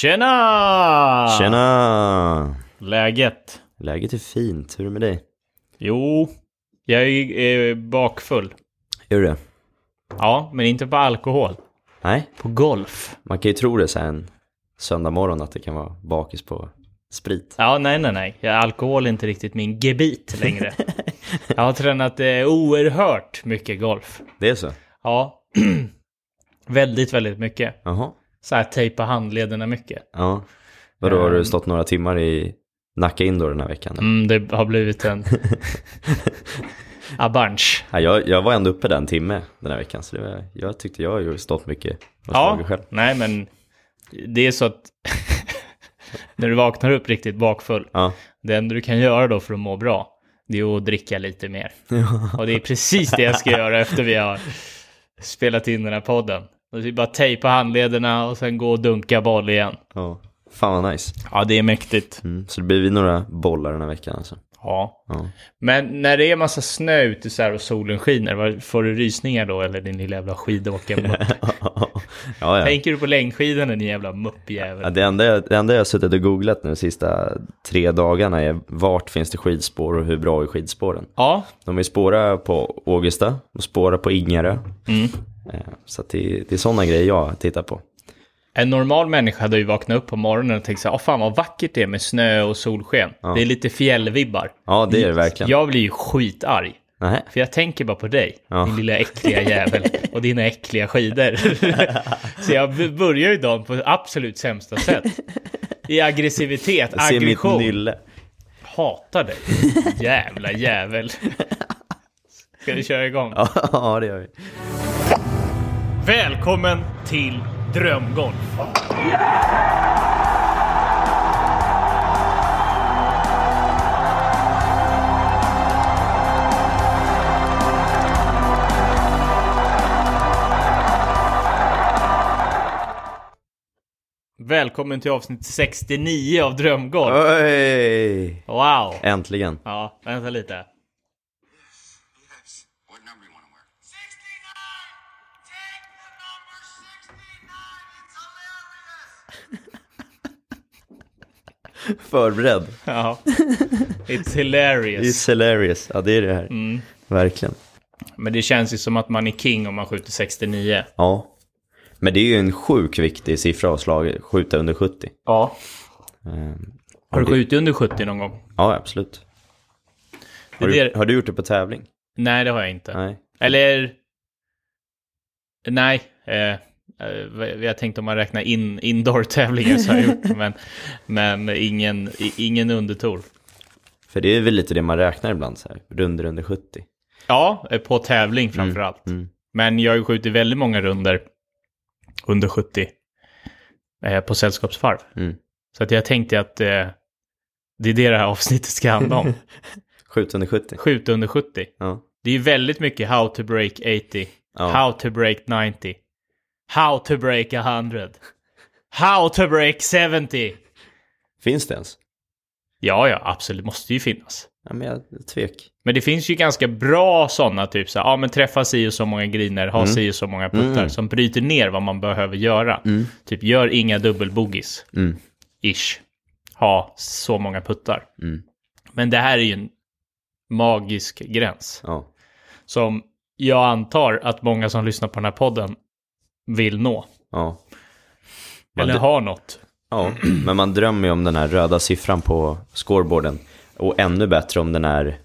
Tjena! Tjena! Läget? Läget är fint, hur är det med dig? Jo, jag är bakfull. Är du det? Ja, men inte på alkohol. Nej, På golf. man kan ju tro det så här en söndag morgon att det kan vara bakis på sprit. Ja, nej, nej, nej. Alkohol är inte riktigt min gebit längre. jag har tränat eh, oerhört mycket golf. Det är så? Ja, väldigt, väldigt mycket. Jaha. Så här tejpa handlederna mycket. Ja. Vadå, har Ehm. du stått några timmar i Nacka Indoor den här veckan? Mm, det har blivit en a bunch. Ja, jag, jag var ändå uppe den timme den här veckan, så var, jag tyckte jag har stått mycket Ja, själv. nej men det är så att när du vaknar upp riktigt bakfull, Ja. det enda du kan göra då för att må bra, det är att dricka lite mer. Och det är precis det jag ska göra efter vi har spelat in den här podden. Och är bara tejpa handlederna och sen gå och dunka boll igen. ja. Fan vad nice. Ja, det är mäktigt. Mm. Så det blir vi några bollar den här veckan alltså. Ja. Ja. Men när det är massa snö ute så här och solen skiner, får du rysningar då eller din lilla jävla skidåkarmupp? ja, ja. Tänker du på längdskidorna din jävla muppjävel? Ja, det, enda jag, det enda jag har suttit och googlat nu de sista tre dagarna är vart finns det skidspår och hur bra är skidspåren? Ja, De är spåra på Ågesta och spåra på Ingarö. Mm. Eh, Så det, det är sådana grejer jag tittar på. En normal människa hade ju vaknat upp på morgonen och tänkt så här, fan vad vackert det är med snö och solsken. Det är lite fjällvibbar. Ja, det är det verkligen. Jag blir ju skitarg. Nej. För jag tänker bara på dig, Ja. din lilla äckliga jävel, och dina äckliga skidor. så jag börjar ju dagen på absolut sämsta sätt. I aggressivitet, Jag ser mitt aggression. nylle. Hatar dig, jävla jävel. Ska vi köra igång? Ja, ja, det gör vi. Välkommen till Drömgolf. Välkommen till avsnitt 69 av Drömgolf. Oj! Wow. Äntligen. Ja, vänta lite. Förberedd. Ja. It's hilarious. It's hilarious. Ja, det är det här. Mm. Verkligen. Men det känns ju som att man är king om man skjuter 69. Ja. Men det är ju en sjuk viktig siffra att slag, skjuta under 70. Ja. Ehm, Har du det- skjutit under 70 någon gång? Ja, absolut. Det Har är du, det- har du gjort det på tävling? Nej, det har jag inte. Nej. Eller... Nej. Eh, jag tänkte om man räknar in indoor-tävlingar så har jag gjort. Men, men ingen, ingen undertor. För det är väl lite det man räknar ibland så här. Runder under 70. Ja, eh, på tävling framför allt. mm. Men jag har ju skjutit väldigt många runder under 70 eh, på sällskapsvarv. Mm. Så att jag tänkte att eh, det är det det här avsnittet ska handla om. Skjut under 70. Skjuta under 70. Ja. Det är ju väldigt mycket how to break 80, Ja. how to break 90, how to break 100, how to break 70. Finns det ens? Ja, ja, absolut, måste ju finnas. Ja, men jag tvek. Men det finns ju ganska bra sådana, typ så här, ja men träffa si och så många griner, ha si och så många puttar, Mm. som bryter ner vad man behöver göra. Typ, gör inga dubbelbogis, Mm. ish. Ha så många puttar. Mm. Men det här är ju en magisk gräns. Ja. Som jag antar att många som lyssnar på den här podden vill nå. Ja. Eller d- har något. Ja, men man drömmer ju om den här röda siffran på scoreboarden. Och ännu bättre om den är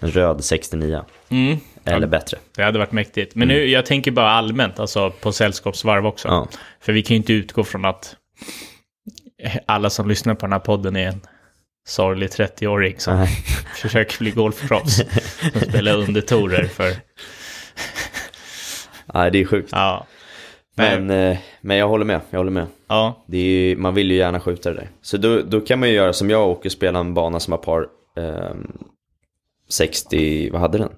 en röd 69. Mm. Eller bättre. Det hade varit mäktigt. Men nu, jag tänker bara allmänt, alltså på sällskapsvarv också. Ja. För vi kan ju inte utgå från att alla som lyssnar på den här podden är en sorglig 30-åring som Nej. försöker bli golfproffs. som spelar undertorer för... Nej, det är sjukt. Ja. Men, eh, men jag håller med, jag håller med. Ja. Ju, man vill ju gärna skjuta det där. Så då, då kan man ju göra som jag och spela en bana som har par ehm, 60, vad hade den?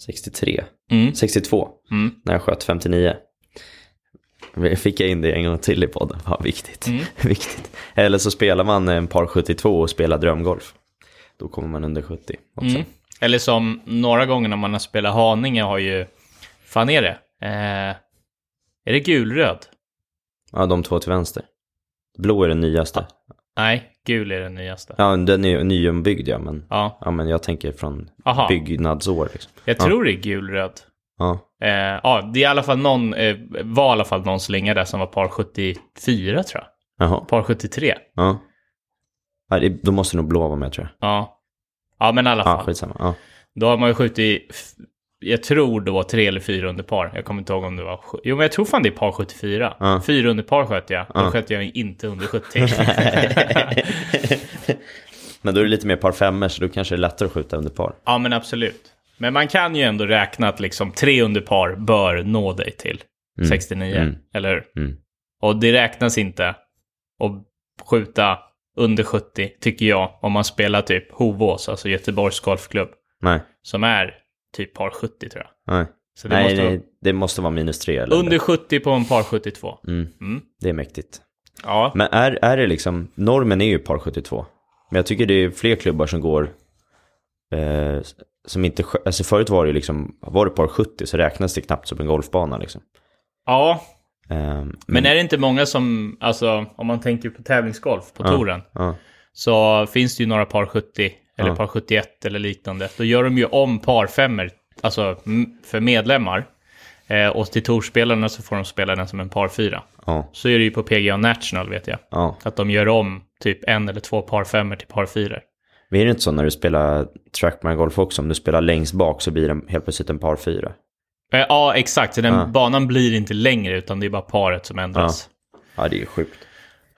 63? Mm. 62, Mm. när jag sköt 59. Fick jag in det en gång till i podden, vad viktigt. Mm. viktigt. Eller så spelar man en par 72 och spelar drömgolf. Då kommer man under 70 också. Mm. Eller som några gånger när man har spelat Haninge har ju... fan är det? Eh, är det gulröd? Ja, de två till vänster. Blå är den nyaste. Nej, gul är den nyaste. Ja, den är nyombyggd ja, men, Ja, ja, men jag tänker från Aha. byggnadsår. Liksom. jag tror det är gulröd. Ja. Eh, ja, det är i alla fall någon, eh, var i alla fall någon slinga där som var par 74 tror jag. Jaha. Par 73. Ja. ja det, då måste nog blå vara med tror jag. Ja. Ja, men i alla Ja, fall. skitsamma. Ja. Då har man ju skjutit, jag tror det var tre eller fyra under par. Jag kommer inte ihåg om det var, jo men jag tror fan det är par 74. Ja. Fyra under par sköt jag. Då Ja. sköt jag inte under 70. men då är det lite mer par femmor så då kanske det är lättare att skjuta under par. ja men absolut. Men man kan ju ändå räkna att liksom tre under par bör nå dig till 69. Mm. Eller hur? Mm. Och det räknas inte att skjuta under 70, tycker jag, om man spelar typ Hovås, alltså Göteborgs Golfklubb, Nej, som är typ par 70 tror jag. nej. Det nej, måste nej, det måste vara minus tre eller Under 70 på en par 72. Mm, Mm. det är mäktigt. Ja. Men är, är det liksom, normen är ju par 72. Men jag tycker det är fler klubbar som går, eh, som inte, alltså förut var det liksom, var det par 70 så räknas det knappt som en golfbana liksom. ja, Eh, men är det inte många som, alltså om man tänker på tävlingsgolf på touren, ja, så finns det ju några par 70 eller Ja. par 71 eller liknande. Då gör de ju om par femmer, alltså för medlemmar. Eh, och till tourspelarna så får de spela den som en par fyra. ja, Så är det ju på PGA National vet jag. ja. Att de gör om typ en eller två par femmer till par fyror. Men är det inte så när du spelar trackman golf också, om du spelar längst bak så blir det helt plötsligt en par fyra? Eh, ja, exakt. Så den banan blir inte längre utan det är bara paret som ändras. Ja, det är sjukt.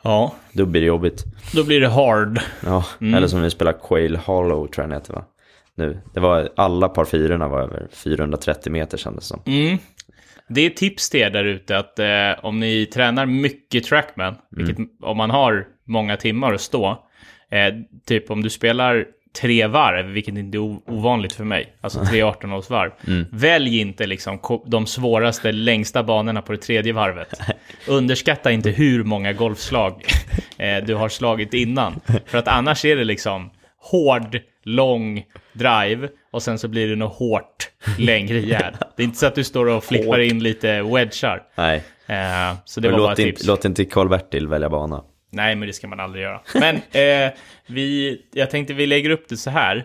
Ja, Då blir det jobbigt. då blir det hard. Ja, eller som vi spelar Quail Hollow tror jag den heter va? Nu, det var, alla par fyrorna var över 430 meter kändes det som. Mm. Det är tips till er där ute att eh, om ni tränar mycket trackman, vilket om man har många timmar att stå, eh, typ om du spelar tre varv, vilket inte är ovanligt för mig, alltså tre 18-årsvarv, välj inte liksom de svåraste, längsta banorna på det tredje varvet. Underskatta inte hur många golfslag eh, du har slagit innan, för att annars är det liksom hård, lång drive och sen så blir det något hårt längre järn. Det är inte så att du står och flippar in lite wedgar. Nej, Eh, så det var bara låt, ett inte, tips. låt inte Karl-Bertil välja bana. Nej, men det ska man aldrig göra. Men eh, vi, jag tänkte vi lägger upp det så här.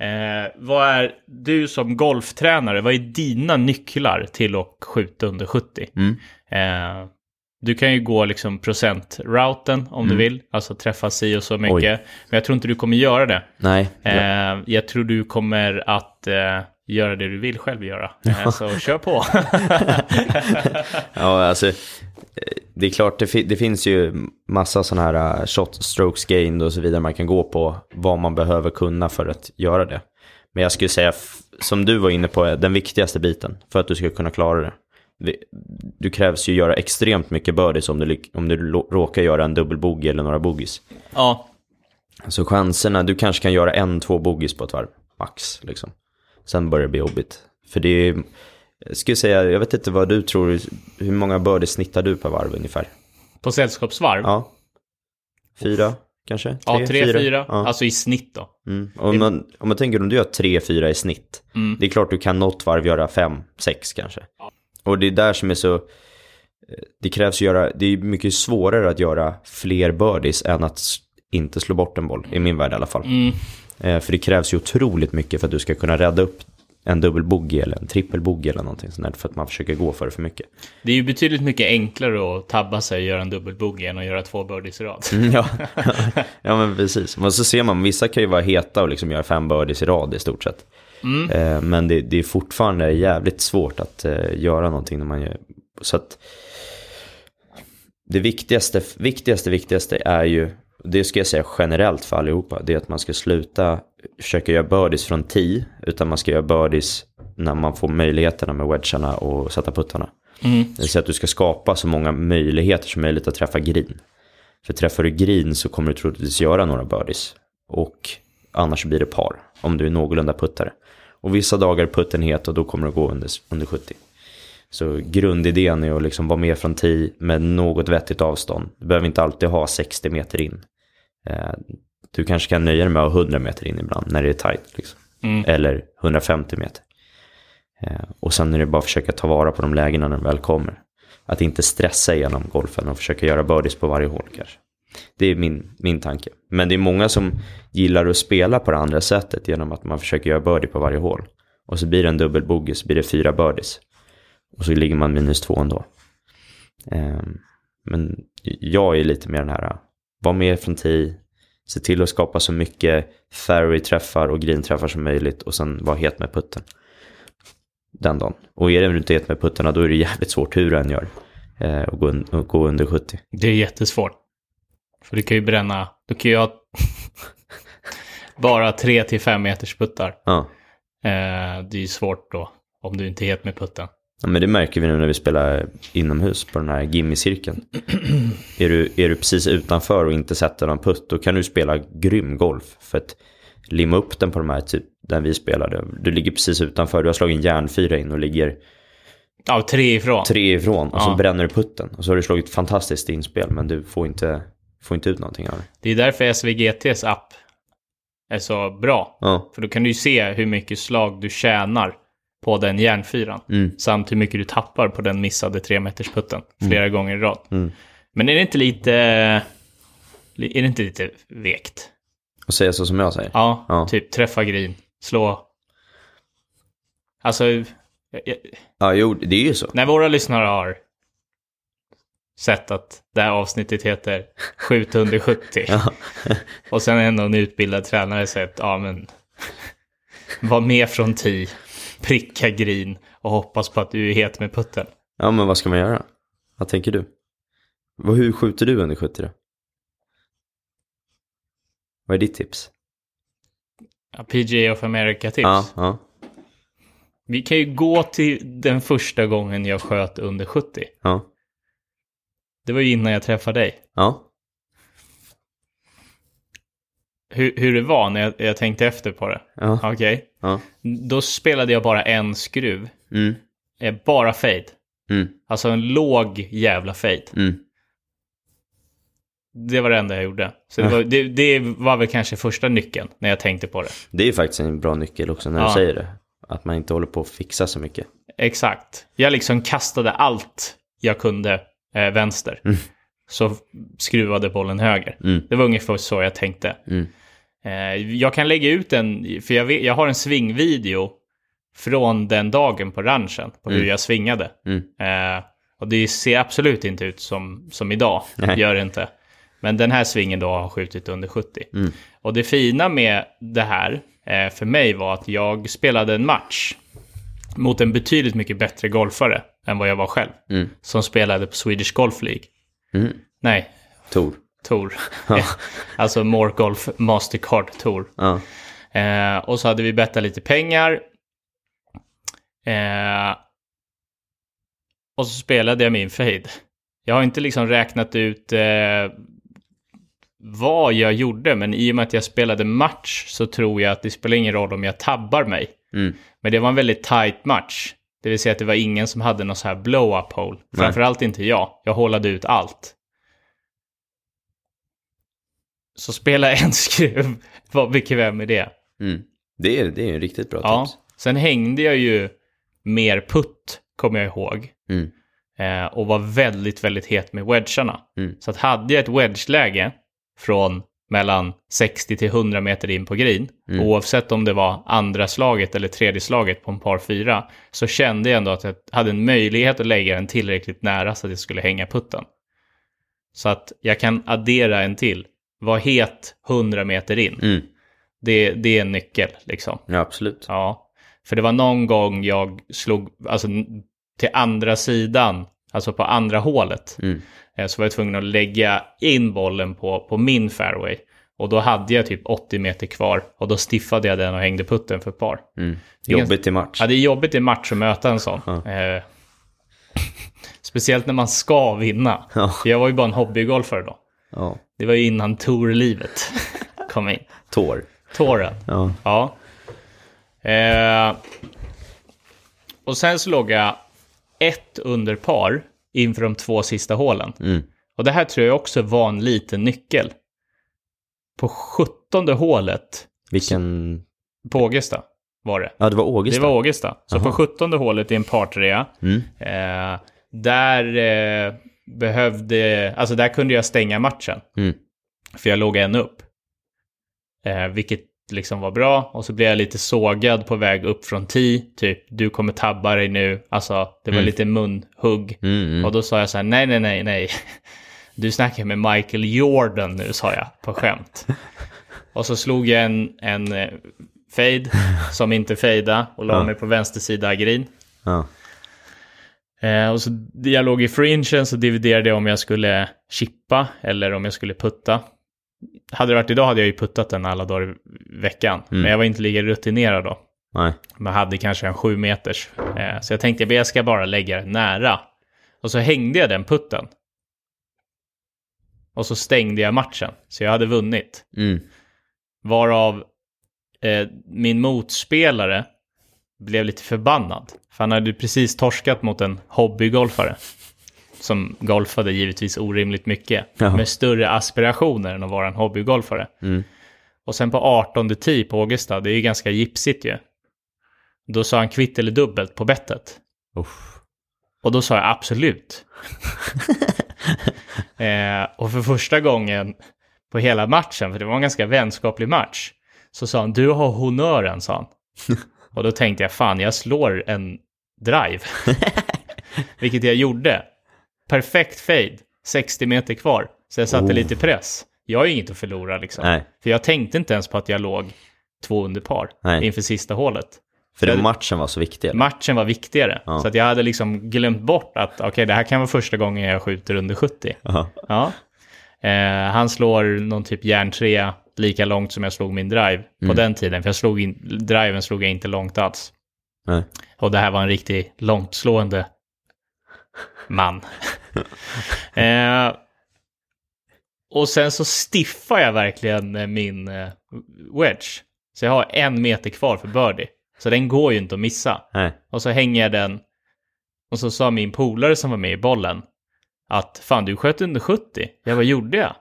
Eh, vad är du som golftränare, vad är dina nycklar till att skjuta under 70? Eh, du kan ju gå liksom procentrouten om du vill, alltså träffa si och så mycket. Men jag tror inte du kommer göra det. Nej, Eh, jag tror du kommer att eh, göra det du vill själv göra. Eh, så kör på. Ja, alltså, eh, det är klart, det, fi- det finns ju massa sådana här eh, shot strokes gained och så vidare man kan gå på vad man behöver kunna för att göra det. Men jag skulle säga, som du var inne på, den viktigaste biten för att du ska kunna klara det. Du krävs ju göra extremt mycket birdies om du, om du råkar göra en dubbelbogey eller några bogeys. ja, Så chanserna, du kanske kan göra en, två bogeys på ett varv, max liksom. Sen börjar det bli jobbigt. För det är, jag skulle säga, jag vet inte vad du tror, hur många birdies snittar du per varv ungefär? på sällskapsvarv. Ja. Fyra kanske? Ja, tre, fyra. Ja. Alltså i snitt då. Mm. Om, man, om man tänker om du gör tre, fyra i snitt. Mm. Det är klart du kan något varv göra fem, sex kanske. Och det är där som är så... Det krävs att göra, det är mycket svårare att göra fler birdies än att inte slå bort en boll. I min värld i alla fall. Mm. Eh, för det krävs ju otroligt mycket för att du ska kunna rädda upp en dubbelbogey eller en trippelbogey eller någonting sånt där. För att man försöker gå för det för mycket. Det är ju betydligt mycket enklare att tabba sig och göra en dubbelbogey än att göra två birdies i rad. Mm, Ja, ja men precis. Men så ser man, vissa kan ju vara heta och liksom göra fem birdies i rad i stort sett. Eh, men det, det är fortfarande jävligt svårt att eh, göra någonting när man gör... Så att det viktigaste, viktigaste, viktigaste är ju, det ska jag säga generellt för allihopa, det är att man ska sluta försöka göra birdies från 10, utan man ska göra birdies när man får möjligheterna med wedgarna och sätta puttarna. Mm. Det vill säga att du ska skapa så många möjligheter som möjligt att träffa green. För träffar du green så kommer du troligtvis göra några birdies. Och annars blir det par, om du är någorlunda puttare. Och vissa dagar är putten het och då kommer du gå under, under 70. Så grundidén är att liksom vara med från 10 med något vettigt avstånd. Du behöver inte alltid ha 60 meter in. Eh, Du kanske kan nöja dig med att ha 100 meter in ibland när det är tight. Liksom. Mm. Eller 150 meter. Eh, Och sen är det bara att försöka ta vara på de lägena när de väl kommer. Att inte stressa igenom golfen och försöka göra birdies på varje hål kanske. Det är min, min tanke. Men det är många som gillar att spela på det andra sättet genom att man försöker göra birdie på varje hål. Och så blir det en dubbelbogey, så blir det fyra birdies. Och så ligger man minus två ändå. Ehm, men jag är lite mer den här, var med från tee, se till att skapa så mycket fairway-träffar och green-träffar som möjligt och sen vara het med putten. Den dagen. Och är det inte het med puttarna då är det jävligt svårt hur du än gör. Eh, och gå, un- och gå under 70. Det är jättesvårt. För du kan ju bränna, du kan ju ha bara 3 till 5 meters puttar. Ja. Eh, det är ju svårt då om du inte är het med putten. Ja, men det märker vi nu när vi spelar inomhus på den här gimmicirkeln. är, du, är du precis utanför och inte sätter någon putt, då kan du spela grym golf. För att limma upp den på de här, typ där vi spelade. Du ligger precis utanför, du har slagit en järnfyra in och ligger Ja, tre ifrån. tre ifrån och så Ja. bränner du putten. Och så har du slagit fantastiskt inspel, men du får inte, får inte ut någonting av det. Det är därför SVGTs app är så bra. Ja, För då kan du ju se hur mycket slag du tjänar på den järnfyran. Mm. Samt hur mycket du tappar på den missade tremetersputten flera gånger i rad. Mm. Men är det inte lite... Är det inte lite vekt? och säga så som jag säger. Ja, Ja. typ träffa green, slå... Alltså, jag- Ja, jo, det är ju så. när våra lyssnare har sett att det här avsnittet heter Skjut under 70 Ja. och sen ändå en utbildad tränare säger att ja men var med från 10, pricka green och hoppas på att du är het med putten. ja, men vad ska man göra? Vad tänker du? Hur skjuter du under 70 då? Vad är ditt tips? Ja, PGA of America-tips. Ja, ja, Vi kan ju gå till den första gången jag sköt under 70. ja, Det var ju innan jag träffade dig. ja. Hur, hur det var när jag, jag tänkte efter på det. ja, Okej. ja. Då spelade jag bara en skruv. Mm, Eh, Bara fade. mm, Alltså en låg jävla fade. mm. Det var det enda jag gjorde. Så det, var, det, det var väl kanske första nyckeln när jag tänkte på det. Det är faktiskt en bra nyckel också när Ja. du säger det. Att man inte håller på att fixa så mycket. Exakt. Jag liksom kastade allt jag kunde eh, vänster. Mm. Så skruvade bollen höger. Mm, Det var ungefär så jag tänkte. mm, jag kan lägga ut en, för jag, vet, jag har en svingvideo från den dagen på ranchen, på hur Mm. jag svingade. mm. Eh, och det ser absolut inte ut som, som idag, Nej. gör det inte. Men den här svingen då har skjutit under 70. Mm. Och det fina med det här eh, för mig var att jag spelade en match mot en betydligt mycket bättre golfare än vad jag var själv. Mm. Som spelade på Swedish Golf League. Mm. Nej, Tor. Tour. alltså More Golf Mastercard Tour. Ja. Eh, och så hade vi bettat lite pengar. Eh, och så spelade jag min fade. Jag har inte liksom räknat ut eh, vad jag gjorde, men i och med att jag spelade match så tror jag att det spelar ingen roll om jag tabbar mig. Mm. Men det var en väldigt tight match. Det vill säga att det var ingen som hade någon så här blow-up hole. Framförallt inte jag. Jag hållade ut allt. Så spela en skruv, var bekväm med det. Mm. Det är, det är en riktigt bra Ja. tips. Sen hängde jag ju mer putt, kommer jag ihåg. Mm. Eh, och var väldigt, väldigt het med wedgarna. Mm. Så att hade jag ett wedge-läge från mellan 60 till 100 meter in på green, Mm. oavsett om det var andra slaget eller tredje slaget på en par fyra, så kände jag ändå att jag hade en möjlighet att lägga den tillräckligt nära så att jag skulle hänga putten. Så att jag kan addera en till. Var het 100 meter in. Mm. Det, det är en nyckel liksom. Ja, absolut. Ja, för det var någon gång jag slog alltså, till andra sidan, alltså på andra hålet. Mm. Eh, Så var jag tvungen att lägga in bollen på, på min fairway. Och då hade jag typ 80 meter kvar och då stiffade jag den och hängde putten för ett par. Mm. Jobbigt i match. Ja, det är jobbigt i match att möta en sån. Ja. Eh, speciellt när man ska vinna. Ja. Jag var ju bara en hobbygolfare då. Ja. Det var ju innan tourlivet kom in. Tår. Touren. Ja. Ja. Eh, och sen så låg jag ett under par inför de två sista hålen. Mm. Och det här tror jag också var en liten nyckel. På sjuttonde hålet Vilken... på Ågesta var det. Ja, det var Ågesta. Det var Ågesta. Så Aha. på sjuttonde hålet i en partrea. Mm. Eh, där eh, behövde, alltså där kunde jag stänga matchen. Mm. För jag låg en upp. Eh, vilket liksom var bra. Och så blev jag lite sågad på väg upp från 10. Typ, du kommer tabba dig nu. Alltså, det var Mm. lite munhugg. Mm, mm. Och då sa jag så här, nej, nej, nej, nej. Du snackar med Michael Jordan nu, sa jag på skämt. Och så slog jag en, en eh, fade som inte fejda och la Ja. mig på vänster sida green. Ja. Eh, och så jag låg i fringen så dividerade jag om jag skulle chippa eller om jag skulle putta. Hade det varit idag hade jag ju puttat den alla dagar i veckan. Mm. Men jag var inte lika rutinerad då. Nej. Man hade kanske en sju meters. Eh, så jag tänkte att jag ska bara lägga den nära. Och så hängde jag den putten. Och så stängde jag matchen. Så jag hade vunnit. Mm. Varav eh, min motspelare blev lite förbannad. För han hade precis torskat mot en hobbygolfare. Som golfade givetvis orimligt mycket. Ja. Med större aspirationer än att vara en hobbygolfare. Mm. Och sen på 18 tee på Augusta, det är ju ganska gipsigt ju. Då sa han kvitt eller dubbelt på bettet. Uff. Och då sa jag absolut. eh, och för första gången på hela matchen, för det var en ganska vänskaplig match, så sa han du har honören, sa han. och då tänkte jag fan, jag slår en drive. Vilket jag gjorde. Perfekt fade, 60 meter kvar. Så jag satte Oh. lite press. Jag har ju inget att förlora liksom. Nej. För jag tänkte inte ens på att jag låg två under par Nej. inför sista hålet. För Jag- matchen var så viktig. eller? Matchen var viktigare. Ja. Så att jag hade liksom glömt bort att okej, det här kan vara första gången jag skjuter under 70. Ja. Ja. Eh, han slår någon typ järntrea lika långt som jag slog min drive på Mm. den tiden. För jag slog in, driven slog jag inte långt alls. Nej. Och det här var en riktigt långtslående man. eh, och sen så stiffar jag verkligen eh, min eh, wedge. Så jag har en meter kvar för birdie. Så den går ju inte att missa. Nej. Och så hänger jag den. Och så sa min polare som var med i bollen att fan du sköt under 70. Jag vad gjorde jag?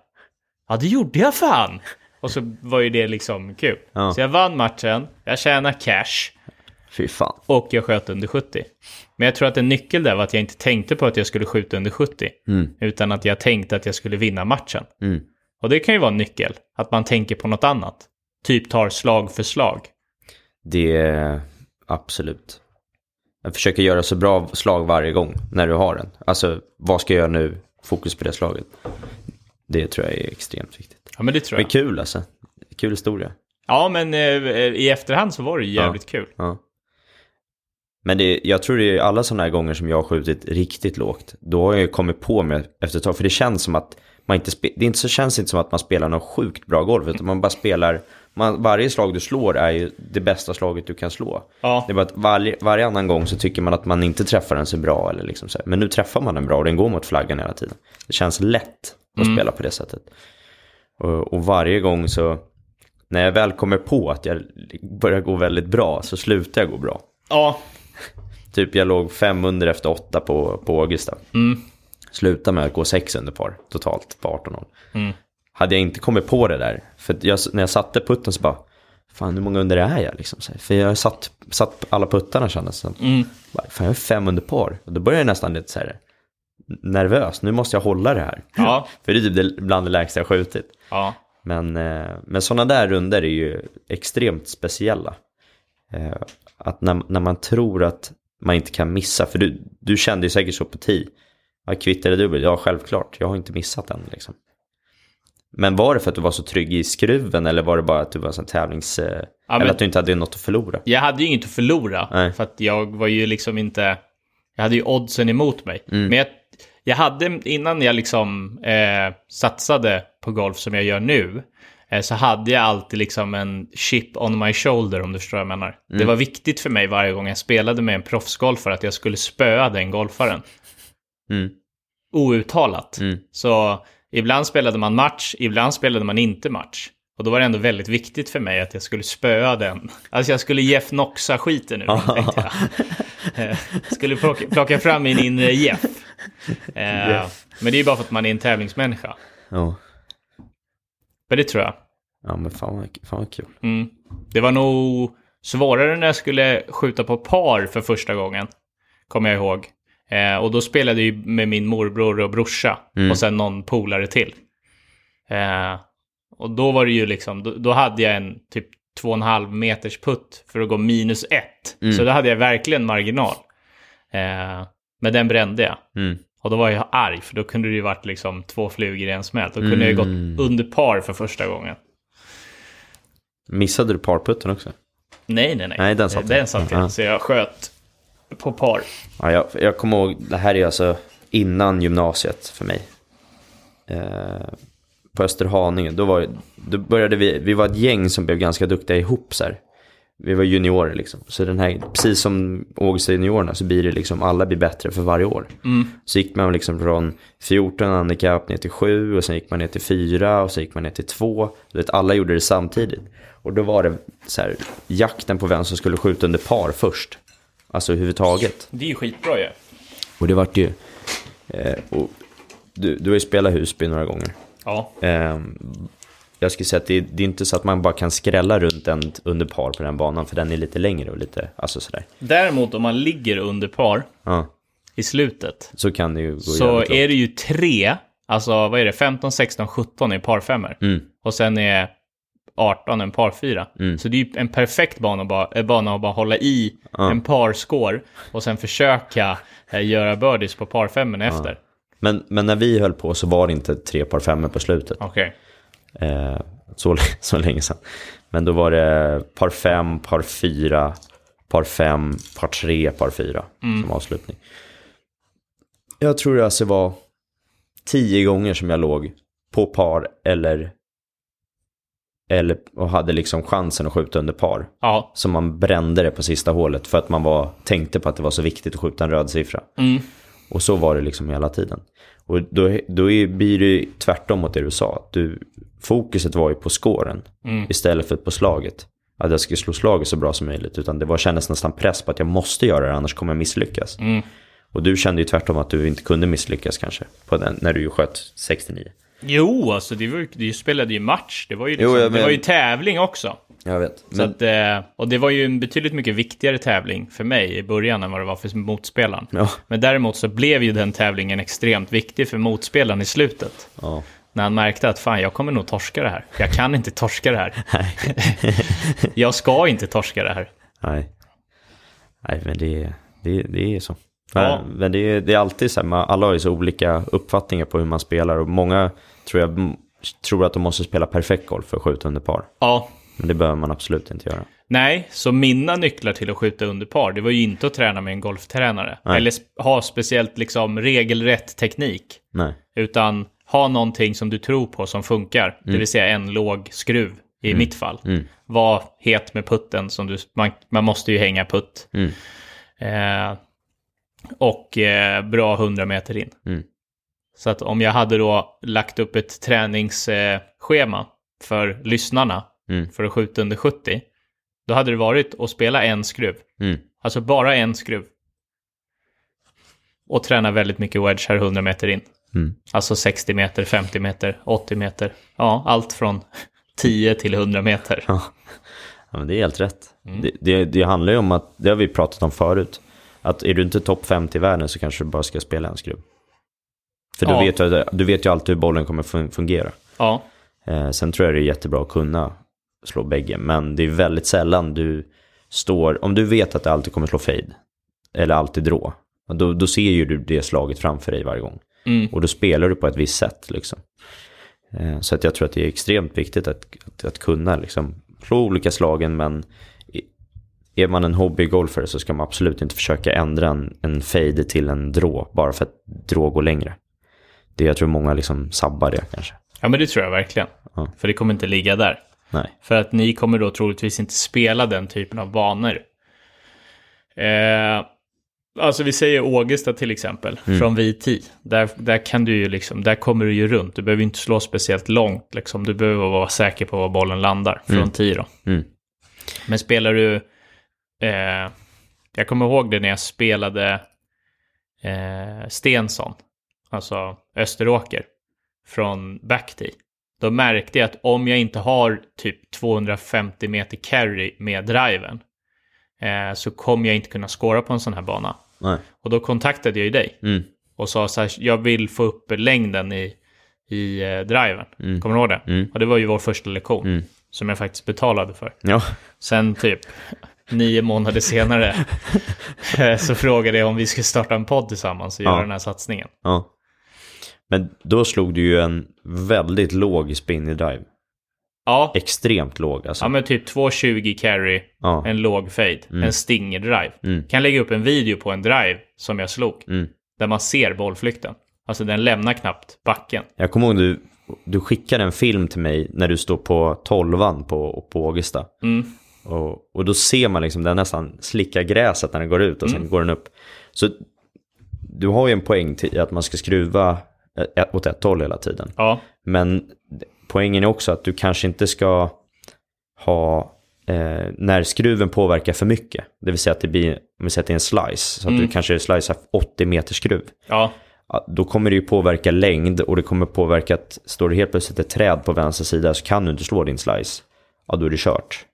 Ja det gjorde jag fan. Och så var ju det liksom kul. Ja. Så jag vann matchen, jag tjänade cash Fy fan. och jag sköt under 70. Men jag tror att en nyckel där var att jag inte tänkte på att jag skulle skjuta under 70. Mm. Utan att jag tänkte att jag skulle vinna matchen. Mm. Och det kan ju vara en nyckel. Att man tänker på något annat. Typ tar slag för slag. Det är absolut. Jag försöker göra så bra slag varje gång när du har den. Alltså, vad ska jag göra nu? Fokus på det slaget. Det tror jag är extremt viktigt. Ja men det tror Men jag. kul alltså. Kul historia. Ja men eh, i efterhand så var det jävligt kul. Ja. Men det, jag tror det är alla sådana här gånger som jag har skjutit riktigt lågt. Då har jag ju kommit på mig efter ett tag. För det känns som att man inte det inte så, känns inte som att man spelar något sjukt bra golf. Utan man bara spelar, man, varje slag du slår är ju det bästa slaget du kan slå. Ja. Det är bara att varje, varje annan gång så tycker man att man inte träffar den så bra. Eller liksom så här. Men nu träffar man den bra och den går mot flaggan hela tiden. Det känns lätt att spela på det sättet. Och, och varje gång så, när jag väl kommer på att jag börjar gå väldigt bra så slutar jag gå bra. Ja. Typ jag låg fem under efter åtta på, på Augusta. Mm. Sluta med att gå sex under par totalt på 18 hål. Mm. Hade jag inte kommit på det där, för jag, när jag satte putten så bara, fan hur många under är jag liksom? Här, För jag har satt, satt alla puttarna kändes det. Mm. Bara, Fan jag är fem under par. Och då börjar jag nästan lite så här nervös, nu måste jag hålla det här. Ja. För det är typ bland det lägsta jag skjutit. Ja. Men, eh, men sådana där runder är ju extremt speciella. Eh, att när, när man tror att man inte kan missa, för du, du kände ju säkert så på tee. Ja, kvitt eller dubbel? Ja, självklart. Jag har inte missat den liksom. Men var det för att du var så trygg i skruven eller var det bara att du var en sån tävlings... Eh, men- Eller att du inte hade något att förlora? Jag hade ju inget att förlora. Nej. För att jag var ju liksom inte... Jag hade ju oddsen emot mig. Mm. Men jag, jag hade, innan jag liksom eh, satsade på golf som jag gör nu, eh, så hade jag alltid liksom en chip on my shoulder om du förstår vad jag menar. Mm. Det var viktigt för mig varje gång jag spelade med en proffsgolfare att jag skulle spöa den golfaren. Mm. Outtalat. Mm. Så ibland spelade man match, ibland spelade man inte match. Och då var det ändå väldigt viktigt för mig att jag skulle spöa den. Alltså jag skulle Jeff Noxa skiten nu, tänkte jag. Eh, skulle plocka, plocka fram min inre Jeff. Eh, Jeff. Men det är ju bara för att man är en tävlingsmänniska. Ja. Men det tror jag. ja, men fan vad, fan vad kul. Mm. Det var nog svårare när jag skulle skjuta på par för första gången. Kommer jag ihåg. Eh, och då spelade jag ju med min morbror och brorsa. Mm. Och sen någon polare till. Eh, Och då var det ju liksom, då, då hade jag en typ 2,5 meters putt för att gå minus ett. Mm. Så då hade jag verkligen marginal. Eh, men den brände jag. Mm. Och då var jag arg, för då kunde det ju varit liksom två flugor i en smäll. Då kunde jag ju Mm. gått under par för första gången. Missade du parputten också? Nej, nej, nej. Nej, den satt Den jag. satt. Ja. Så jag sköt på par. Ja, jag, jag kommer ihåg, det här är alltså innan gymnasiet för mig. Eh, på Österhaninge, då, var, då började vi, vi var ett gäng som blev ganska duktiga ihop så här. Vi var juniorer liksom. Så den här, precis som Augusta juniorerna så blir det liksom, alla blir bättre för varje år. Så gick man liksom från 14 handikapp ner till 7 och sen gick man ner till 4 och sen gick man ner till 2. Du vet, alla gjorde det samtidigt. Och då var det så här, jakten på vem som skulle skjuta under par först. Alltså överhuvudtaget. Det är ju skitbra ju. Och det vart ju... Eh, och du, du har ju spelat Husby några gånger. Ja. Eh, jag skulle säga att det, det är inte så att man bara kan skrälla runt en under par på den banan, för den är lite längre och lite, alltså sådär. Däremot om man ligger under par Ja, i slutet så kan det ju gå så är det ju tre, alltså vad är det, 15, 16, 17 är parfemmor. Mm. Och sen är 18 en parfyra. Så det är ju en perfekt bana att bara, eh, bana att bara hålla i en parscore och sen försöka eh, göra birdies på parfemmen efter. Men, men när vi höll på så var det inte tre par femmor på slutet. Okej. Eh, så, så länge sedan. Men då var det par fem, par fyra, par fem, par tre, par fyra som avslutning. Jag tror det alltså var tio gånger som jag låg på par eller, eller och hade liksom chansen att skjuta under par. Ja. Så man brände det på sista hålet för att man var, tänkte på att det var så viktigt att skjuta en röd siffra. Mm. Och så var det liksom hela tiden. Och då, då är, blir det tvärtom mot det du sa. Du, fokuset var ju på scoren istället för på slaget. Att jag skulle slå slaget så bra som möjligt. Utan det var, kändes nästan press på att jag måste göra det, annars kommer jag misslyckas. Och du kände ju tvärtom att du inte kunde misslyckas kanske. På den, när du sköt 69. Jo, alltså det, var, det spelade ju match. Det var ju, liksom, Jo, jag det var men- ju tävling också. Jag vet. Men, att, eh, och det var ju en betydligt mycket viktigare tävling för mig i början än vad det var för motspelaren. Ja. Men däremot så blev ju den tävlingen extremt viktig för motspelaren i slutet. ja. När han märkte att fan, jag kommer nog torska det här. Jag kan inte torska det här. jag ska inte torska det här. Nej. Nej, men det, det, det är så. Ja. Men det är, det är alltid så här, alla har ju så olika uppfattningar på hur man spelar. Och många tror jag tror att de måste spela perfekt golf för att skjuta under par. Ja, Men det behöver man absolut inte göra. nej, så mina nycklar till att skjuta under par, det var ju inte att träna med en golftränare. Nej. Eller ha speciellt liksom regelrätt teknik. Nej. Utan ha någonting som du tror på som funkar. Det vill säga en låg skruv i mitt fall. Var het med putten som du... Man, man måste ju hänga putt. Mm. Eh, och eh, bra 100 meter in. Mm. Så att om jag hade då lagt upp ett träningsschema schema för lyssnarna Mm. för att skjuta under 70. Då hade det varit att spela en skruv. Mm. Alltså bara en skruv. Och träna väldigt mycket wedge här 100 meter in. Mm. Alltså 60 meter, 50 meter, 80 meter. Ja, allt från 10 till 100 meter. Ja. ja, men det är helt rätt. Det, det, det handlar ju om att, det har vi pratat om förut, att är du inte topp 50 i världen så kanske du bara ska spela en skruv. För Ja. vet du, du vet ju alltid hur bollen kommer fun- fungera. Ja, Eh, sen tror jag det är jättebra att kunna slå bägge, men det är väldigt sällan du står, om du vet att det alltid kommer slå fade, eller alltid drå, då, då ser ju du det slaget framför dig varje gång. Mm. Och då spelar du på ett visst sätt liksom. Eh, så att jag tror att det är extremt viktigt att, att, att kunna liksom slå olika slagen, men är man en hobbygolfare så ska man absolut inte försöka ändra en, en fade till en drå, bara för att drå går längre. Det jag tror många liksom sabbar det kanske. ja men det tror jag verkligen. Ja. För det kommer inte ligga där. Nej. För att ni kommer då troligtvis inte spela den typen av banor. Eh, alltså vi säger Ågesta till exempel, från VT. Där, där kan du ju liksom, där kommer du ju runt. Du behöver inte slå speciellt långt liksom. Du behöver vara säker på var bollen landar från 10 då. Mm. Men spelar du, eh, jag kommer ihåg det när jag spelade eh, Stensson, alltså Österåker, från backtee. Då märkte jag att om jag inte har typ 250 meter carry med driven eh, så kommer jag inte kunna skåra på en sån här bana. Nej. Och då kontaktade jag ju dig Mm. och sa så här, jag vill få upp längden i, i eh, driven. Kommer du ihåg det? Mm. Och det var ju vår första lektion. Mm. Som jag faktiskt betalade för. Ja, Sen typ nio månader senare eh, så frågade jag om vi skulle starta en podd tillsammans och göra Ja. den här satsningen. ja. Men då slog du ju en väldigt låg spin i drive. Ja, Extremt låg alltså. ja men typ 220 carry, Ja. en låg fade, en stinger drive. Mm. Kan lägga upp en video på en drive som jag slog. Mm. Där man ser bollflykten. Alltså den lämnar knappt backen. Jag kommer ihåg du, du skickade en film till mig när du står på tolvan på, på Ågesta. Mm. Och, och då ser man liksom den nästan slicka gräset när den går ut och sen går den upp. Så du har ju en poäng till att man ska skruva åt ett håll hela tiden. Ja, Men poängen är också att du kanske inte ska ha eh, när skruven påverkar för mycket. Det vill säga att det blir, om vi säger att det är en slice, så att du kanske slicear 80 meter skruv. ja, Då kommer det ju påverka längd och det kommer påverka att står det helt plötsligt ett träd på vänster sida så kan du inte slå din slice. Ja, då är det kört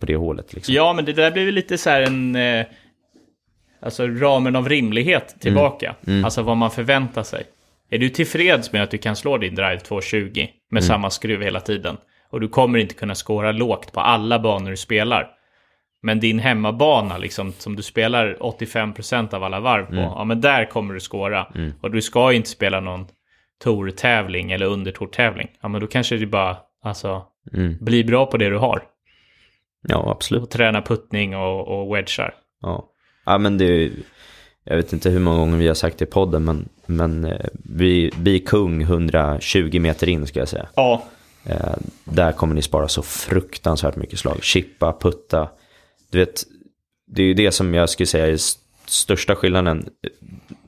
på det hålet liksom. ja men det där blir väl lite så här en... Eh, alltså ramen av rimlighet tillbaka. Alltså vad man förväntar sig. Är du tillfreds med att du kan slå din drive 220 med samma skruv hela tiden? Och du kommer inte kunna skåra lågt på alla banor du spelar. Men din hemmabana, liksom, som du spelar 85% av alla varv på, ja men där kommer du skåra. Och du ska inte spela någon tourtävling eller undertourtävling. Ja men då kanske det bara, alltså, Mm. bli bra på det du har. Ja, absolut. Och träna puttning och, och wedgar. Ja, ja men det jag vet inte hur många gånger vi har sagt det i podden, men, men eh, vi, vi kung 120 meter in ska jag säga. Ja, Eh, där kommer ni spara så fruktansvärt mycket slag. Chippa, putta. Du vet, det är ju det som jag skulle säga är st- största skillnaden.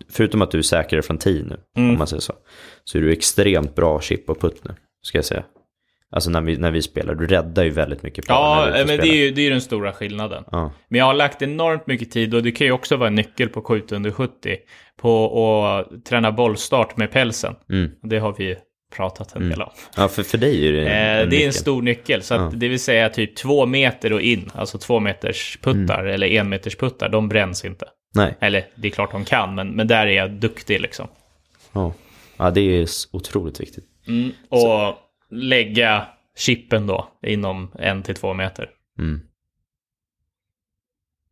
Förutom att du är säkrare från tee nu, om man säger så. Så är du extremt bra chip och putt nu, ska jag säga. Alltså när vi, när vi spelar, du räddar ju väldigt mycket plan ja ute men det är ju det är ju den stora skillnaden. Ja, Men jag har lagt enormt mycket tid och det kan ju också vara en nyckel på skjut under 70 på att träna bollstart med pälsen. Mm. Det har vi pratat en del om. ja för, för dig är det Eh, det är en nyckel. stor nyckel, så att det vill säga typ två meter och in, alltså två meters puttar eller en meters puttar, de bränns inte. Nej, Eller det är klart de kan, men, men där är jag duktig liksom. ja. ja, det är otroligt viktigt. Och lägga chippen då inom en till två meter. Mm.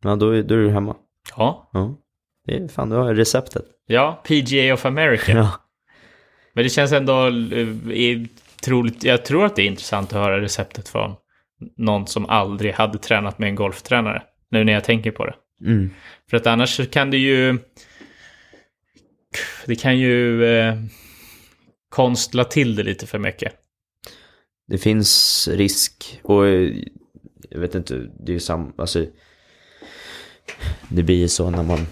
Ja, då är, då är du hemma. Ja, Ja, det är fan, du har receptet. ja PGA of America. Ja. Men det känns ändå eh, troligt, jag tror att det är intressant att höra receptet från någon som aldrig hade tränat med en golftränare. Nu när jag tänker på det. Mm. För att annars så kan det ju... Det kan ju eh, konstla till det lite för mycket. Det finns risk och eh, jag vet inte, det är ju sam, alltså det blir ju så när man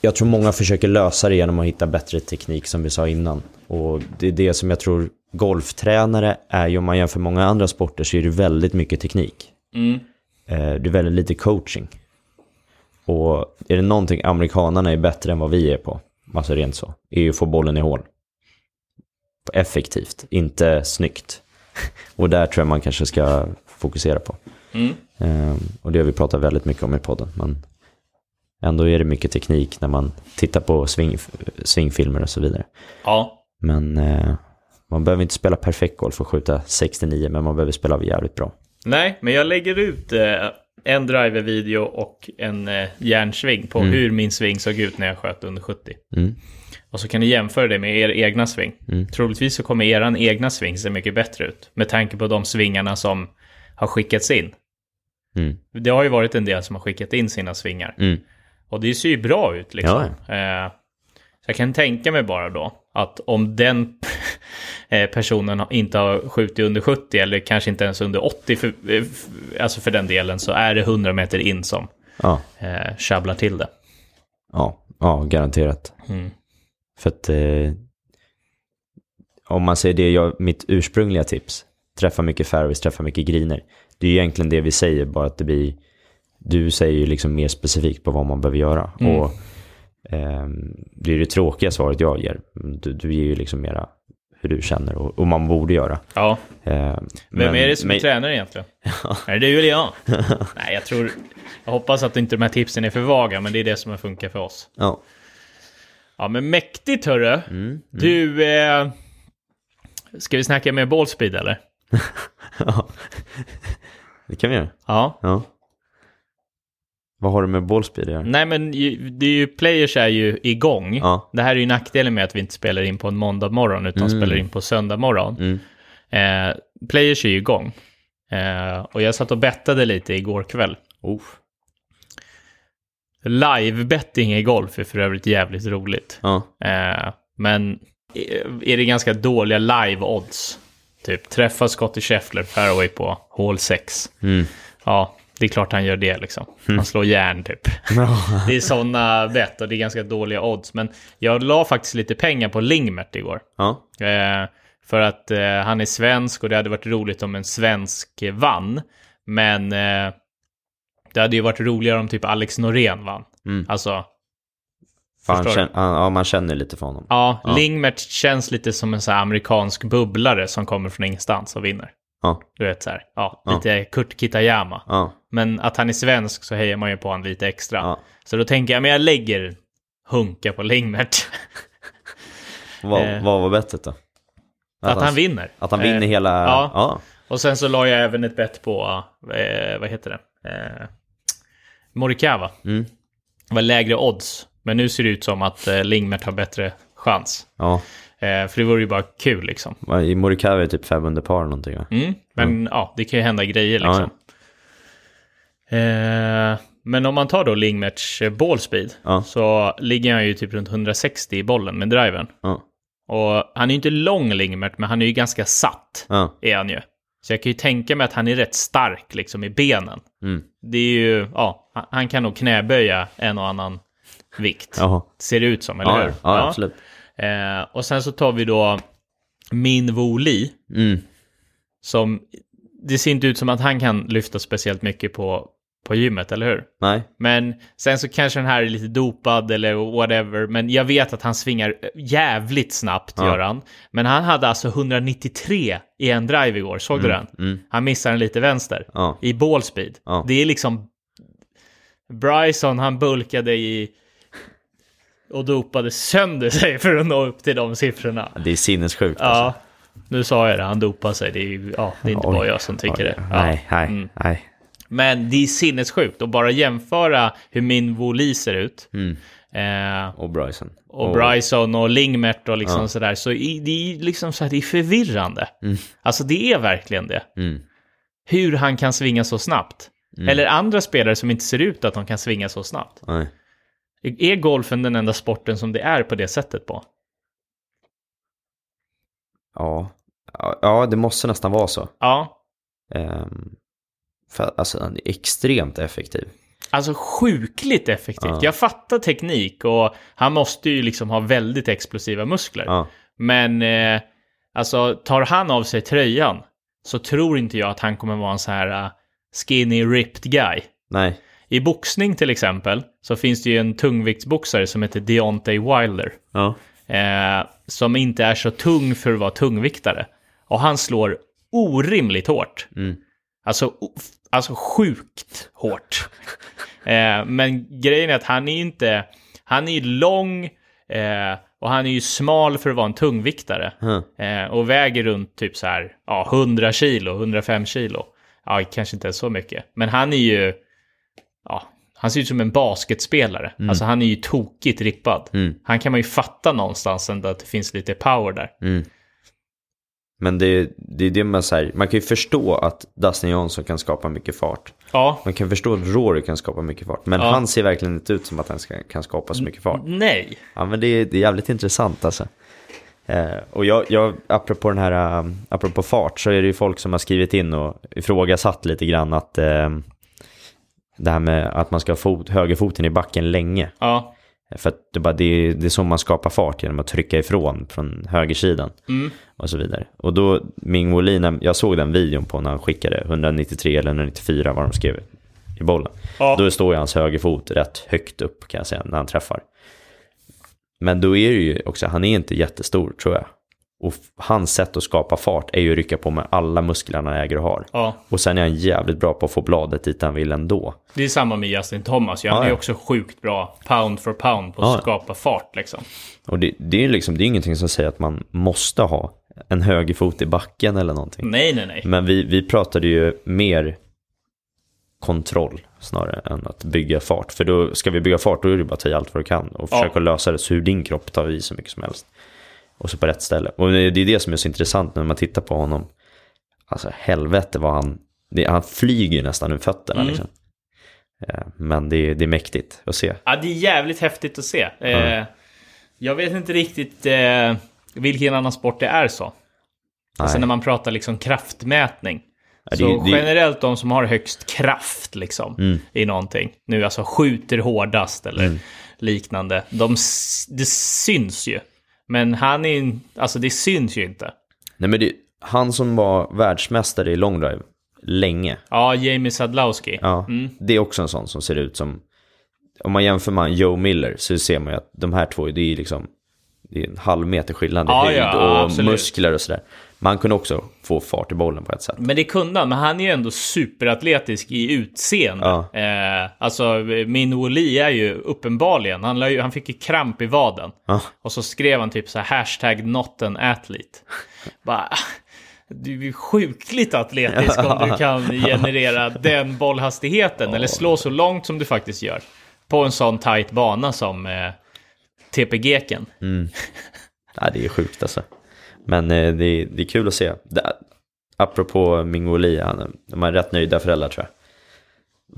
jag tror många försöker lösa det genom att hitta bättre teknik som vi sa innan. Och det är det som jag tror golftränare är ju, om man jämför många andra sporter så är det väldigt mycket teknik. Mm. Eh, Det är väldigt lite coaching. Och är det någonting amerikanarna är bättre än vad vi är på, alltså rent så, är ju att få bollen i hål. Effektivt, inte snyggt. Och där tror jag man kanske ska fokusera på. Mm. Eh, Och det har vi pratat väldigt mycket om i podden. Men ändå är det mycket teknik när man tittar på swing, swingfilmer och så vidare. Ja, Men eh, man behöver inte spela perfekt golf för att skjuta 69, men man behöver spela jävligt bra. nej, men jag lägger ut eh, en driver-video och en eh, järnsving på hur min sving såg ut när jag sköt under 70. Mm. Och så kan ni jämföra det med er egna sving. Mm. Troligtvis så kommer er egna sving se mycket bättre ut. Med tanke på de svingarna som har skickats in. Mm. Det har ju varit en del som har skickat in sina svingar. Mm. Och det ser ju bra ut liksom. Ja, Eh, så jag kan tänka mig bara då att om den eh, personen inte har skjutit under 70 eller kanske inte ens under 80 för, eh, alltså för den delen så är det 100 meter in som Ja, eh, tjabblar till det. ja, ja, garanterat. Mm. För att eh, om man säger det, jag, mitt ursprungliga tips, träffa mycket fairways, träffa mycket greener. Det är ju egentligen det vi säger, bara att det blir, du säger ju liksom mer specifikt på vad man behöver göra. Mm. Och det är det tråkiga svaret jag ger. Du, du ger ju liksom mera hur du känner och, och man borde göra. Ja, Ehm, vem men- är det som är men- tränare egentligen? Är det du eller jag? Nej, jag tror... Jag hoppas att inte de här tipsen är för vaga, men det är det som har funkat för oss. Ja. Ja, men mäktigt hörru. Mm, Du, eh, Ska vi snacka mer ballspeed eller? Ja. Det kan vi göra. Ja. Ja. Vad har du med ballspeed att göra? Nej men det är ju, players är ju igång. Ja. Det här är ju nackdelen med att vi inte spelar in på en måndag morgon utan Mm. spelar in på söndag morgon. Mm. Eh, players är ju igång. Eh, och jag satt och bettade lite igår kväll. Oh. Live-betting i golf är för övrigt jävligt roligt. Ja. Eh, men är det ganska dåliga live-odds? Typ träffa Scottie Scheffler fairway på hål 6. Mm. Ja, det är klart han gör det liksom. Han slår järn typ. det är sådana bett och det är ganska dåliga odds. Men jag la faktiskt lite pengar på Lingmert igår. Ja. Eh, för att eh, han är svensk och det hade varit roligt om en svensk vann. Men eh, det hade ju varit roligare om typ Alex Norén vann. Mm. Alltså, känner, ja, man känner lite för honom. ja, Ja. Lingmert känns lite som en sån amerikansk bubblare som kommer från ingenstans och vinner. Ja. Du vet så här, ja, Ja. lite Kurt Kitayama. Ja. Men att han är svensk så hejar man ju på honom lite extra. Ja. Så då tänker jag, men jag lägger hunka på Lingmert. Vad, Eh. vad var bettet då? att han vinner. Att han vinner Eh, hela... ja. ja. Och sen så la jag även ett bett på, eh, vad heter det? Eh, Morikawa. Mm. Det var lägre odds. Men nu ser det ut som att eh, Lingmert har bättre chans. Ja. Eh, för det vore ju bara kul liksom. I Morikawa är typ fem under par någonting va? Mm, men ja, det kan ju hända grejer Ja, liksom. Eh, men om man tar då Lingmerts eh, ballspeed Ja. så ligger han ju typ runt 160 i bollen med driven. Ja. Och han är ju inte lång Lingmert, men han är ju ganska satt. Ja. Är han ju. Så jag kan ju tänka mig att han är rätt stark liksom i benen. Mm. Det är ju, ja, han- kan nog knäböja en och annan vikt. Jaha. Ser det ut som, eller Ja, hur? ja, absolut. Eh, och sen så tar vi då Min Woo Lee, Mm. som det ser inte ut som att han kan lyfta speciellt mycket på, på gymmet, eller hur? Nej. Men sen så kanske den här är lite dopad eller whatever. Men jag vet att han svingar jävligt snabbt, Ja. gör han. Men han hade alltså 193 i en drive igår, såg du den? Mm. Han missar den lite vänster. Ja. I ballspeed. Ja. Det är liksom... Bryson, han bulkade i... Och dopade sönder sig för att nå upp till de siffrorna. Det är sinnessjukt alltså. Ja, nu sa jag det. Han dopade sig. Det är, ja, det är inte Oj. bara jag som tycker Oj. det. Ja. Nej, nej, Mm. nej. Men det är sinnessjukt att bara jämföra hur min Woli ser ut. Mm. Eh, Och Bryson. och Bryson och Lingmert och liksom Ja. sådär. Så i, det är liksom så här, det är förvirrande. Alltså det är verkligen det. Mm. Hur han kan svinga så snabbt. Eller andra spelare som inte ser ut att de kan svinga så snabbt. Nej. Är golfen den enda sporten som det är på det sättet på? Ja. Ja, det måste nästan vara så. Ja, Ehm, för, alltså, han är extremt effektiv. Alltså sjukligt effektivt. Ja. Jag fattar teknik och han måste ju liksom ha väldigt explosiva muskler. Ja. Men eh, alltså tar han av sig tröjan så tror inte jag att han kommer vara en så här uh, skinny ripped guy. Nej. I boxning till exempel så finns det ju en tungviktsboxare som heter Deontay Wilder. Ja. Eh, som inte är så tung för att vara tungviktare. Och han slår orimligt hårt. Mm. Alltså, alltså sjukt hårt. eh, men grejen är att han är inte, han är lång eh, och han är ju smal för att vara en tungviktare. Huh. Eh, och väger runt typ så här, ja, 100 kilo, 105 kilo. Ja, kanske inte så mycket. Men han är ju, ja, han ser ut som en basketspelare. Alltså han är ju tokigt rippad. Mm. Han kan man ju fatta någonstans ändå att det finns lite power där. Mm. Men det, det är det man säger, man kan ju förstå att Dustin Johnson kan skapa mycket fart. Ja, Man kan förstå att Rory kan skapa mycket fart. Men Ja. han ser verkligen inte ut som att han ska, kan skapa så mycket fart. nej. Ja men det är, det är jävligt intressant alltså. Eh, och jag, jag, apropå den här, um, apropå fart så är det ju folk som har skrivit in och ifrågasatt lite grann att eh, det här med att man ska ha fot, högerfoten i backen länge. Ja, För att det, bara, det, är, det är så man skapar fart genom att trycka ifrån från högersidan. Mm. Och så vidare. Och då, Ming Wolin, jag såg den videon på när han skickade 193 eller 194 vad de skrev i bollen. Ja. Då står ju hans högerfot rätt högt upp kan jag säga när han träffar. Men då är det ju också, han är inte jättestor tror jag. Och hans sätt att skapa fart är ju att rycka på med alla musklerna han äger och har. ja. Och sen är han jävligt bra på att få bladet dit han vill ändå. Det är samma med Justin Thomas. Han Ja, är ja. också sjukt bra pound for pound på att skapa fart liksom. Och det, det är ju liksom, det är ingenting som säger att man måste ha en högerfot i backen eller någonting. Nej, nej, nej. Men vi, vi pratade ju mer kontroll snarare än att bygga fart. För då ska vi bygga fart då är det bara att ta i allt vad du kan och Ja. försöka lösa det så hur din kropp tar i så mycket som helst. Och så på rätt ställe. Och det är det som är så intressant när man tittar på honom. Alltså helvete vad han, det, han flyger nästan ur fötterna Mm. liksom. Eh, Men det är, det är mäktigt att se. Ja, det är jävligt häftigt att se. Eh, jag vet inte riktigt eh, vilken annan sport det är så. Alltså när man pratar liksom kraftmätning. Ja, det- så det- Mm. generellt de som har högst kraft liksom i någonting. Nu alltså skjuter hårdast eller Mm. liknande. De, det syns ju. Men han är alltså det syns ju inte. Nej men det, han som var världsmästare i longdrive länge. Ja, Jamie Sadlowski. Ja, det är också en sån som ser ut som, om man jämför med Joe Miller så ser man ju att de här två, det är liksom, det är en halv meter skillnad i Ja, höjd ja, och absolut. muskler och sådär. Man kunde också få fart i bollen på ett sätt. Men det kunde han, men han är ju ändå superatletisk i utseende. Ja. Eh, alltså, min Woli är ju uppenbarligen, han, ju, han fick ju kramp i vaden. Ja. Och så skrev han typ så här hashtag not an athlete. Bara, du är sjukligt atletisk om du kan generera den bollhastigheten. Eller slå så långt som du faktiskt gör. På en sån tight bana som eh, TPG-ken. Ja, det är sjukt alltså. Men eh, det, är, det är kul att se. Det, apropå Mingo Li, han, de är rätt nöjda föräldrar tror jag.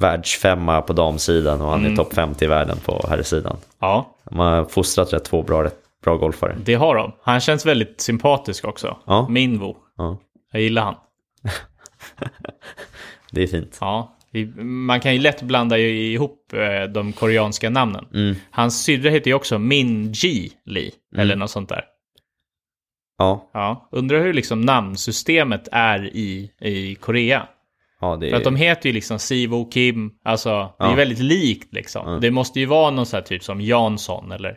Världsfemma på damsidan och han Mm. är topp 50 i världen på herrsidan. Ja, De har fostrat rätt två bra, rätt bra golfare. det har de. Han känns väldigt sympatisk också. Ja. Minvo. Ja, Jag gillar han. det är fint. Ja, man kan ju lätt blanda ihop eh, de koreanska namnen. Mm. Hans syrra heter ju också Min Ji Lee, eller något sånt där. Ja, Ja, undrar hur liksom namnsystemet är i, i Korea. ja det För att de heter ju liksom Sivo Kim, alltså det är Ja. väldigt likt liksom. Det måste ju vara någon sån här typ som Jansson eller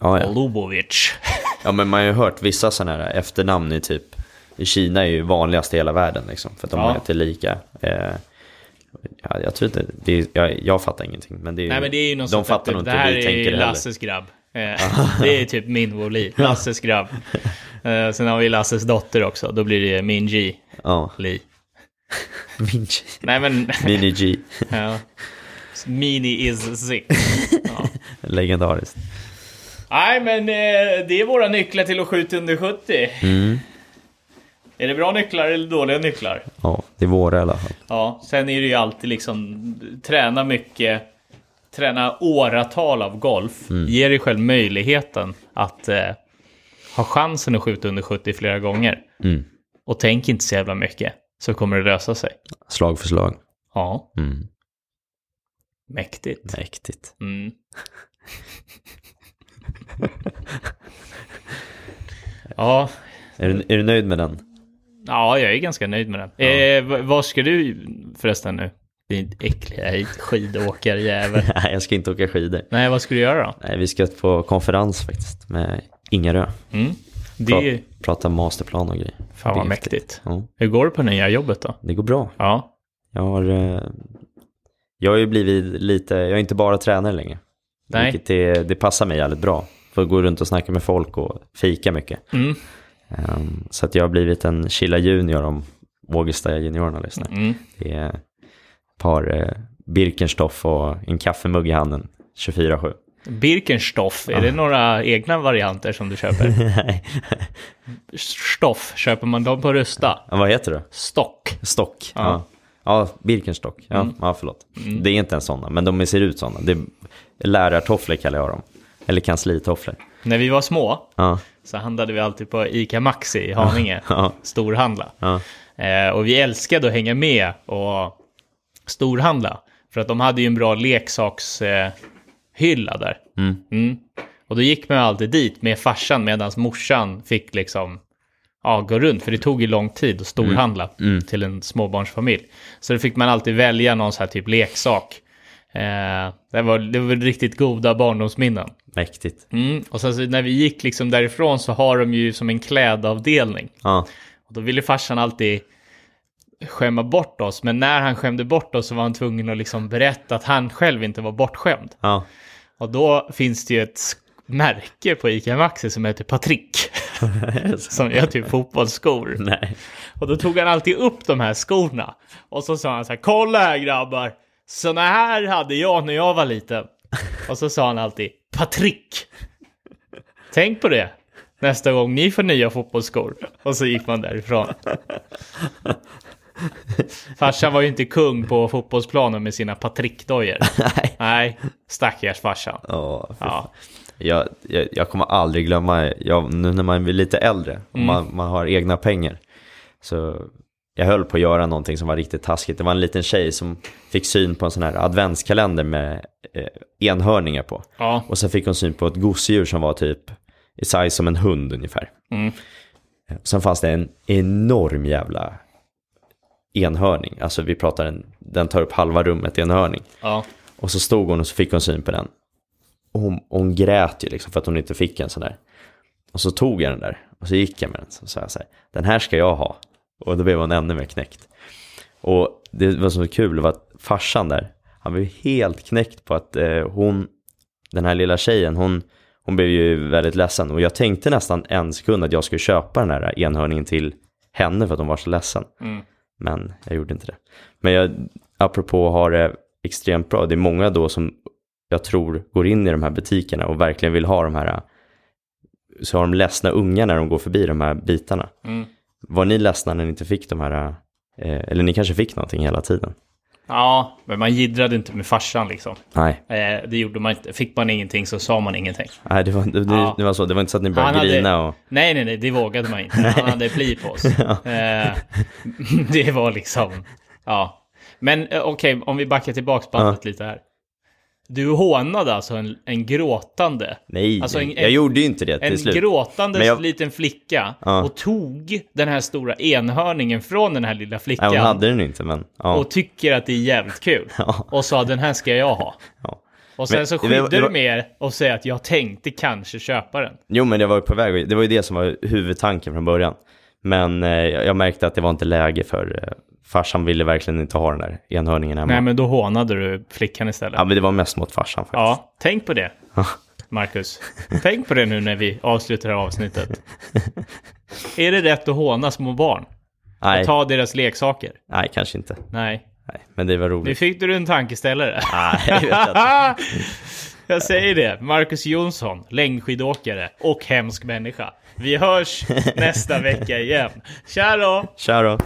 Ja, ja. Lubovic. ja, men man har ju hört vissa sådana här efternamn i typ... I Kina är ju vanligast i hela världen liksom. För att de Ja. heter lika. Eh, ja, jag tror inte... Det är, jag, jag fattar ingenting. Men det är ju, Nej men det är ju något De fattar att nog det inte här hur vi är tänker det heller. Lasses grabb. Eh, det är typ min Woli, Lasses grabb. Eh, sen har vi Lasses dotter också, då blir det Min Ji Ja, Lee. Min G. Nej men, Mini G. ja. Mini is sick. Ja. Legendariskt. Nej men eh, det är våra nycklar till att skjuta under 70. Mm. Är det bra nycklar eller dåliga nycklar? Ja, det är våra i alla fall. Ja, sen är det ju alltid liksom träna mycket, träna åratal av golf. Mm. Ge dig själv möjligheten att eh, ha chansen att skjuta under 70 flera gånger. Mm. Och tänk inte så jävla mycket, så kommer det lösa sig. Slag för slag. Ja, Mm. mäktigt. Mäktigt. Mm. Ja, Är du, är du nöjd med den? Ja, jag är ganska nöjd med den. Eh, v- vad ska du förresten nu? Din äckliga skidåkarjävel. Nej, jag ska inte åka skidor. Nej, vad ska du göra då? Nej, vi ska på konferens faktiskt med Ingarö. Mm. Det prata masterplan och grejer. Fan vad mäktigt. Ja, Hur går det på det nya jobbet då? det går bra. Ja. Jag har, eh, jag har ju blivit lite, jag är inte bara tränare längre. Nej. Vilket det, det passar mig jävligt bra. För att gå runt och snacka med folk och fika mycket. Mm. Ehm, så att jag har blivit en chilla junior om Ågesta juniorerna lyssnar. Mm. Det är ett par eh, Birkenstoff och en kaffemugg i handen 24-7. Birkenstoff, är det några egna varianter som du köper? Nej, Stoff, köper man dem på Rusta? Ja, vad heter det? Stock. Stock. Ja. Ja, ja Birkenstock. Ja, Mm. ja förlåt. Det är inte en sådana, men de ser ut sådana. Det är lärartofflor kallar jag dem. Eller kanslitofflor. När vi var små Ja, så handlade vi alltid på ICA Maxi i Haninge. ja, Storhandla. ja. Eh, och vi älskade att hänga med och storhandla. För att de hade ju en bra leksakshylla eh, där. Mm. Mm. Och då gick man alltid dit med farsan medan morsan fick liksom ja, gå runt. För det tog ju lång tid att storhandla till en småbarnsfamilj. Så då fick man alltid välja någon så här typ leksak. Eh, det, var, det var riktigt goda barndomsminnen. Mäktigt. Mm. Och sen så när vi gick liksom därifrån så har de ju som en klädavdelning. Ja, Och då ville farsan alltid skämma bort oss. Men när han skämde bort oss så var han tvungen att liksom berätta att han själv inte var bortskämd. ja. Och då finns det ju ett märke på ICA Maxi som heter Patrick. som gör typ fotbollsskor. Nej. Och då tog han alltid upp de här skorna. Och så sa han så här, kolla här grabbar. Såna här hade jag när jag var liten. Och så sa han alltid, Patrick. Tänk på det. Nästa gång ni får nya fotbollsskor. Och så gick man därifrån. Farsan var ju inte kung på fotbollsplanen med sina Patrick-dojor. Nej. Nej, stackars farsan. Fy Ja. jag, jag, jag kommer aldrig glömma, jag, nu när man blir lite äldre och Mm. man, man har egna pengar. Så jag höll på att göra någonting som var riktigt taskigt. Det var en liten tjej som fick syn på en sån här adventskalender med eh, enhörningar på. Ja. Och så fick hon syn på ett gosedjur som var typ i size som en hund ungefär. Mm. Sen fanns det en enorm jävla enhörning. Alltså vi pratar en, den tar upp halva rummet enhörning. Ja. Och så stod hon och så fick hon syn på den. Och hon, hon grät ju liksom för att hon inte fick en sån där. Och så tog jag den där och så gick jag med den. Så sa jag så här, den här ska jag ha. Och då blev hon ännu mer knäckt. Och det var så kul var att farsan där, han blev helt knäckt på att eh, hon, den här lilla tjejen, hon, hon blev ju väldigt ledsen. Och jag tänkte nästan en sekund att jag skulle köpa den här enhörningen till henne för att hon var så ledsen. Mm. Men jag gjorde inte det. Men jag, apropå att ha det extremt bra, det är många då som jag tror går in i de här butikerna och verkligen vill ha de här, så har de ledsna unga när de går förbi de här bitarna. Mm. Var ni ledsna när ni inte fick de här, eh, eller ni kanske fick någonting hela tiden? Ja, men man jiddrade inte med farsan liksom. Nej, Eh, det gjorde man inte. Fick man ingenting så sa man ingenting. Nej det, var, det, Ja. det var så, det var inte så att ni började Han hade- grina och... Nej, nej, nej, det vågade man inte. Han hade pli på oss. Eh, det var liksom, ja. Men eh, okej, om vi backar tillbaks bandet lite här. Du hånade alltså en, en gråtande, Nej, Alltså, en- nej, jag gjorde ju inte det till en slut. gråtande jag- liten flicka Ja. och tog den här stora enhörningen från den här lilla Nej, flickan hon hade den inte men... Ja. och tycker att det är jävligt kul. Ja. Och sa den här ska jag ha. Och sen Men- så det skyddar det du med och säger att jag tänkte kanske köpa den. Jo men jag var ju på väg, det var ju det som var huvudtanken från början. Men eh, jag jag märkte att det var inte läge för eh, farsan ville verkligen inte ha den där enhörningen hemma. Nej, men då hånade du flickan istället. Ja men det var mest mot farsan faktiskt. Ja, tänk på det, Marcus. tänk på det nu när vi avslutar det här avsnittet. Är det rätt att håna små barn? nej, Och ta deras leksaker? nej, kanske inte. Nej. Nej, men det var Nu roligt. fick du en tankeställare. Nej, jag vet inte. Jag säger det. Marcus Jonsson, längdskidåkare och hemsk människa. Vi hörs nästa vecka igen. Tja då! Tja då.